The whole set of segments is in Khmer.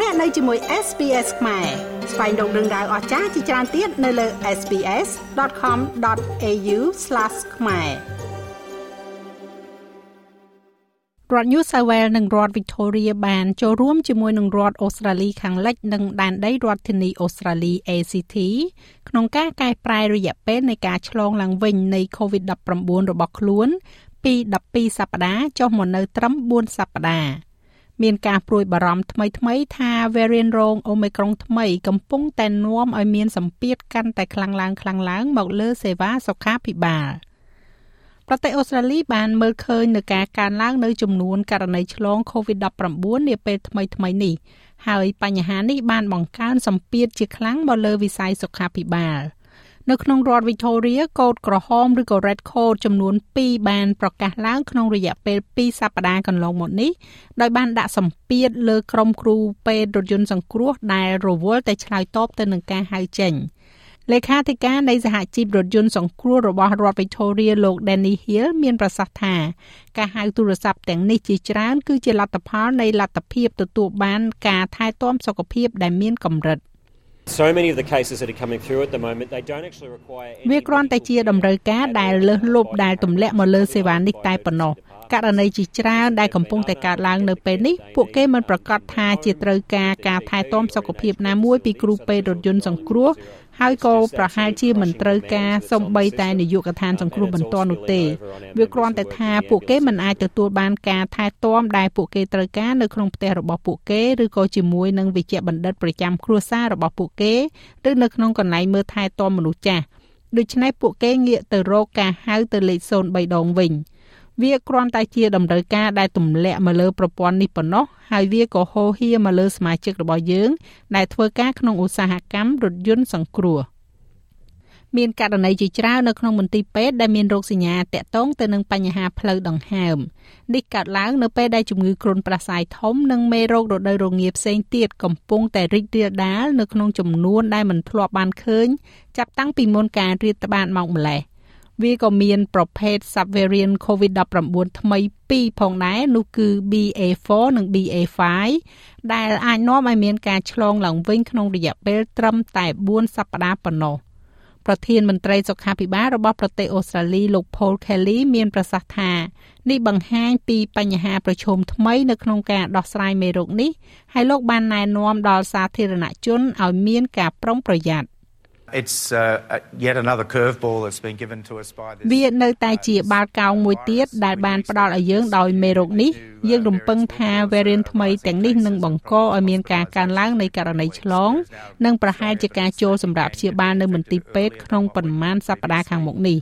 លោកអ្នកនៅជាមួយ SPS ខ្មែរស្វែងរកដឹងដៅអស្ចារ្យជាច្រើនទៀតនៅលើ SPS.com.au/ ខ្មែររដ្ឋ New South Wales និងរដ្ឋ Victoria បានចូលរួមជាមួយនឹងរដ្ឋអូស្ត្រាលីខាងលិចនិងដែនដីរដ្ឋធានីអូស្ត្រាលី ACT ក្នុងការកែប្រែរយៈពេលនៃការឆ្លងឡើងវិញនៃ COVID-19 របស់ខ្លួនពី12សប្តាហ៍ចុះមកនៅត្រឹម4សប្តាហ៍ មានការព្រួយបារម្ភថ្មីថ្មីថា variant រង Omicron ថ្មី កំពុងតែនាំឲ្យមានសម្ពាធកាន់តែខ្លាំងឡើងខ្លាំងឡើងមកលើសេវាសុខាភិបាលប្រទេសអូស្ត្រាលីបានមើលឃើញនឹងការកើនឡើងនៅចំនួនករណីឆ្លង COVID-19 នាពេលថ្មីថ្មីនេះហើយបញ្ហានេះបានបង្កើនសម្ពាធជាខ្លាំងមកលើវិស័យសុខាភិបាល។ នៅក្នុងរដ្ឋ Victoria កូដក្រហមឬក៏ Red Code ចំនួន2បានប្រកាសឡើងក្នុងរយៈពេល2សប្តាហ៍កន្លងមកនេះដោយបានដាក់សម្ពាធលើក្រុមគ្រូពេទ្យរថយន្តសង្គ្រោះដែលរវល់តែឆ្លើយតបទៅនឹងការហៅចេញលេខាធិការនៃសហជីពរថយន្តសង្គ្រោះរបស់រដ្ឋ Victoria លោក Danny Hill មានប្រសាសន៍ថាការហៅទូរស័ព្ទទាំងនេះជាច្រើនគឺជាលទ្ធផលនៃលទ្ធភាពទទួលបានការថែទាំសុខភាពដែលមានកម្រិត។ So many of the cases that are coming through at the moment they don't actually require វាគ្រាន់តែជាតម្រូវការដែលលើសលប់ដែលទម្លាក់មកលើសេវានេះតែប៉ុណ្ណោះ ករណីជាច្រើនដែលកំពុងតែកើតឡើងនៅពេលនេះពួកគេមិនប្រកាសថាជាត្រូវការការថែទាំសុខភាពណាមួយពីគ្រូពេទ្យរថយន្តសង្គ្រោះហើយក៏ប្រហែលជាមិនត្រូវការសំបីតែនាយកដ្ឋានសង្គ្រោះបន្ទាន់នោះទេវាគ្រាន់តែថាពួកគេមិនអាចទទួលបានការថែទាំដែលពួកគេត្រូវការនៅក្នុងផ្ទះរបស់ពួកគេឬក៏ជាមួយនឹងវិជ្ជបណ្ឌិតប្រចាំគ្រួសាររបស់ពួកគេឬនៅក្នុងកន្លែងមើលថែទាំមនុស្សចាស់ដូច្នេះពួកគេងាកទៅរកការហៅទៅលេខ03ដងវិញ។ វាគ្រាន់តែជាតម្រូវការដែលទម្លាក់មកលើប្រព័ន្ធនេះប៉ុណ្ណោះហើយវាក៏ហូរហៀមកលើសមាជិករបស់យើង ដែលធ្វើការក្នុងឧស្សាហកម្មរថយន្តសង្គ្រោះមានករណីជាច្រើននៅក្នុងមន្ទីរពេទ្យដែលមានរោគសញ្ញាតាក់ទងទៅនឹងបញ្ហាផ្លូវដង្ហើមនេះកើតឡើងនៅពេលដែលជំងឺគ្រុនប្រសាយធំនិងមេរោគរដូវរងាផ្សេងទៀតកំពុងតែរីករាលដាលនៅក្នុងចំនួនដែលមិនធ្លាប់បានឃើញចាប់តាំងពីមុនការរាតត្បាតមកម្លេះ វាក៏មានប្រភេទ subvariant COVID-19 ថ្មីពីរផងដែរនោះគឺ BA4 និង BA5 ដែលអាចនាំឲ្យមានការឆ្លងឡើងវិញក្នុងរយៈពេលត្រឹមតែ4សប្តាហ៍ប៉ុណ្ណោះប្រធានមន្ត្រីសុខាភិបាលរបស់ប្រទេសអូស្ត្រាលីលោក Paul Kelly មានប្រសាសន៍ថានេះបង្ហាញពីបញ្ហាប្រឈមថ្មីនៅក្នុងការដោះស្រាយមេរោគនេះហើយលោកបានណែនាំដល់សាធារណជនឲ្យមានការប្រុងប្រយ័ត្ន It's uh, yet another curveball that's been given to us by this វានៅតែជាបាល់កោងមួយទៀតដែលបានផ្ដល់ឲ្យយើងដោយមេរោគនេះយើងរំពឹងថា variant ថ្មីទាំងនេះនឹងបង្កឲ្យមានការកើនឡើងនៃករណីឆ្លង និងប្រហែលជាការចូលសម្រាប់ព្យាបាលនៅមន្ទីរពេទ្យក្នុងប៉ុន្មានសប្តាហ៍ខាងមុខនេះ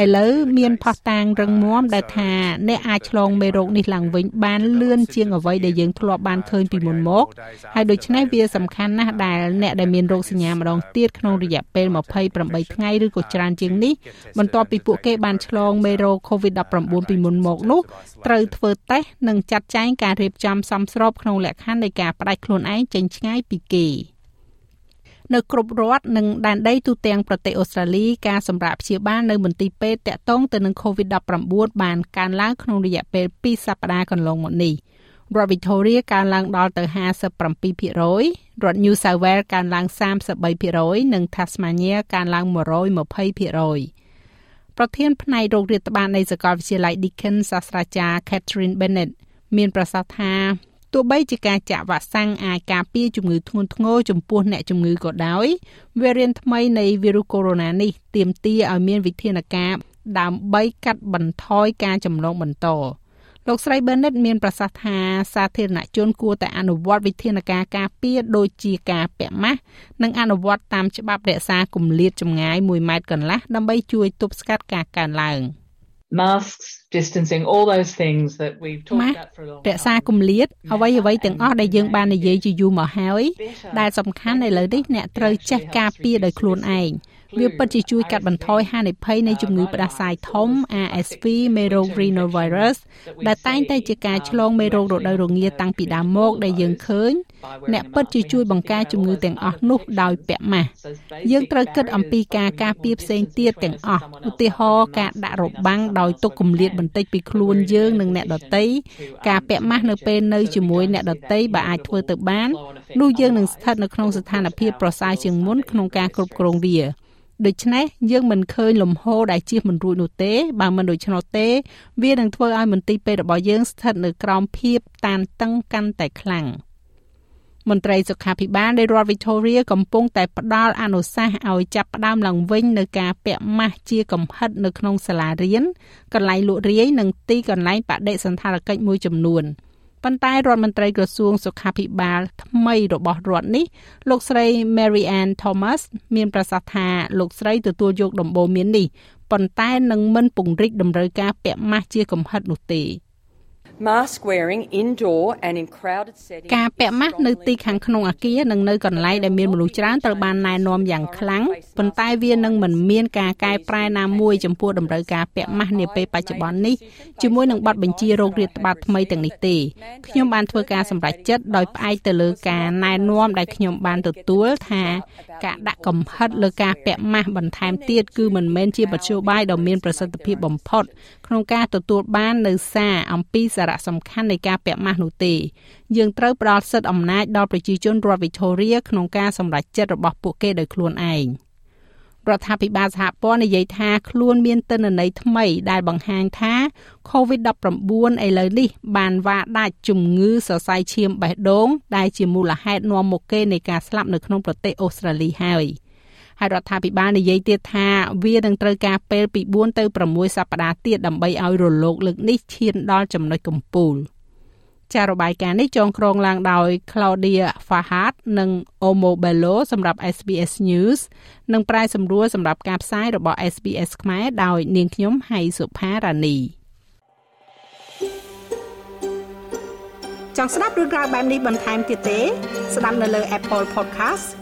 ឥឡូវមានផុសតាងរឹងមាំដែលថាអ្នកអាចឆ្លងមេរោគនេះឡើងវិញបានលឿនជាងអ្វីដែលយើងធ្លាប់បានឃើញពីមុនមកហើយដូច្នេះវាសំខាន់ណាស់ដែលអ្នកដែលមានរោគសញ្ញាម្ដងទៀតក្នុងរយៈពេល28ថ្ងៃឬក៏ច្រើនជាងនេះបន្ទាប់ពីពួកគេបានឆ្លងមេរោគ COVID-19 ពីមុនមកនោះត្រូវធ្វើតេស្តនិងចាត់ចែងការរៀបចំសមស្របក្នុងលក្ខខណ្ឌនៃការផ្ដាច់ខ្លួនឯងចេញឆ្ងាយពីគេ។ នៅគ្រប់រដ្ឋនិងដែនដីទូទាំងប្រទេសអូស្ត្រាលីការសម្រាប់ព្យាបាលនៅមន្ទីរពេទ្យតាក់ទងទៅនឹង COVID-19 បានកើនឡើងក្នុងរយៈពេល2សប្តាហ៍កន្លងមកនេះរដ្ឋ Victoria កើនឡើងដល់ទៅ57%រដ្ឋ New South Wales កើនឡើង33%និង Tasmania កើនឡើង120%ប្រធានផ្នែករោគរាតត្បាតនៃសាកលវិទ្យាល័យ Deakin សាស្ត្រាចារ្យ Catherine Bennett មានប្រសាសន៍ថា ទោះបីជាការចាក់វ៉ាក់សាំងអាចការពារជំងឺធ្ងន់ធ្ងរចំពោះអ្នកជំងឺក៏ដោយវេរិនថ្មីនៃវីរុសកូវីដ -19 នេះទាមទារឲ្យមានវិធានការដើម្បីកាត់បន្ថយការចម្លងបន្តលោកស្រី Bennett មានប្រសាសន៍ថាសាធារណជនគួរតែអនុវត្តវិធានការការពារដូចជាការពាក់ម៉ាស់និងអនុវត្តតាមច្បាប់រក្សាគម្លាតចម្ងាយ1ម៉ែត្រកន្លះដើម្បីជួយទប់ស្កាត់ការកើនឡើង។ masks distancing all those things that we've talked about for a long time រក្សាគម្លាតអ្វីអ្វីទាំងអស់ដែលយើងបាននិយាយជាយូរមកហើយដែលសំខាន់ឥឡូវនេះអ្នកត្រូវចេះការពារដោយខ្លួនឯង វាពិតជាជួយកាត់បន្ថយហានិភ័យនៃជំងឺផ្ដាសាយធំ RSV មេរោគ rhinovirus ដែលតែងតែជាការឆ្លងមេរោគរដូវរងាតាំងពីដើមមកដែលយើងឃើញអ្នកពិតជាជួយបង្ការជំងឺទាំងអស់នោះដោយពាក់ម៉ាស់យើងត្រូវគិតអំពីការការពារផ្សេងទៀតទាំងអស់ឧទាហរណ៍ការដាក់របាំងដោយទុកគម្លាតបន្តិចពីខ្លួនយើងនិងអ្នកដទៃការពាក់ម៉ាស់នៅពេលនៅជាមួយអ្នកដទៃបើអាចធ្វើទៅបាននោះយើងនឹងស្ថិតនៅក្នុងស្ថានភាពប្រសើរជាងមុនក្នុងការគ្រប់គ្រងវា ដូច្នេះយើងមិនឃើញលំហដែលជៀសមិនរួចនោះទេបើមិនដូច្នោះទេ វានឹងធ្វើឲ្យមន្ទីរពេទ្យរបស់យើងស្ថិតនៅក្រោមភាពតានតឹងកាន់តែខ្លាំងមន្ត្រីសុខាភិបាលនៃរដ្ឋ Victoria កំពុងតែផ្ដល់អនុសាសន៍ឲ្យចាប់ផ្ដើមឡើងវិញនៅការពាក់ម៉ាស់ជាកំហិតនៅក្នុងសាលារៀនកន្លែងលក់រាយនិងទីកន្លែងបដិសណ្ឋារកិច្ចមួយចំនួន។ ប៉ុន្តែរដ្ឋមន្ត្រីក្រសួងសុខាភិបាលថ្មីរបស់រដ្ឋនេះលោកស្រី Mary Ann Thomas មានប្រសាសន៍ថាលោកស្រីទទួលយកដំបូន្មាននេះប៉ុន្តែនឹងមិនពង្រីកតម្រូវការពាក់ម៉ាស់ជាកំហិតនោះទេ។ mask wearing indoor and in crowded settings ការពាក់ម៉ាស់នៅទីខាងក្នុងអាគារនិងនៅកន្លែងដែលមានមនុស្សច្រើនត្រូវបានណែនាំយ៉ាងខ្លាំងប៉ុន្តែវានឹងមិនមានការកែប្រែណាមួយចំពោះតម្រូវការពាក់ម៉ាស់នាពេលបច្ចុប្បន្ននេះជាមួយនឹងប័ណ្ណបញ្ជារោគរាតត្បាតថ្មីទាំងនេះទេខ្ញុំបានធ្វើការសម្រេចចិត្តដោយផ្អែកទៅលើការណែនាំដែលខ្ញុំបានទទួលថាការដាក់កំហិតលើការពាក់ម៉ាស់បន្ថែមទៀតគឺមិនមែនជាមធ្យោបាយដ៏មានប្រសិទ្ធភាពបំផុតក្នុងការទទួលបាននៅសារអំពីសារៈសំខាន់នៃការពាក់ម៉ាស់នោះទេយើងត្រូវផ្ដល់សិទ្ធិអំណាចដល់ប្រជាជនរដ្ឋ Victoria ក្នុងការសម្រេចចិត្តរបស់ពួកគេដោយខ្លួនឯងរដ្ឋាភិបាលសហព័ន្ធនិយាយថាខ្លួនមានទិន្នន័យថ្មីដែលបង្ហាញថា COVID-19 ឥឡូវនេះ បានវាដាច់ជំងឺសរសៃឈាមបេះដូងដែលជាមូលហេតុនាំមុខគេនៃការស្លាប់នៅក្នុងប្រទេសអូស្ត្រាលីហើយ។ ហើយរដ្ឋាភិបាលនិយាយទៀតថាវានឹងត្រូវការពេលពី4ទៅ6សប្តាហ៍ទៀតដើម្បីឲ្យរលកលើកនេះឈានដល់ចំណុចកំពូលចាររបាយការណ៍នេះចងក្រងឡើងដោយ Claudia Fahad និង Omo Bello សម្រាប់ SBS News និងប្រាយសម្រួលសម្រាប់ការផ្សាយរបស់ SBS ខ្មែរដោយនាងខ្ញុំហៃសុផារ៉ានីចង់ស្ដាប់រឿងក្រៅបែបនេះបន្ថែមទៀតទេ ស្ដាប់នៅលើ Apple Podcast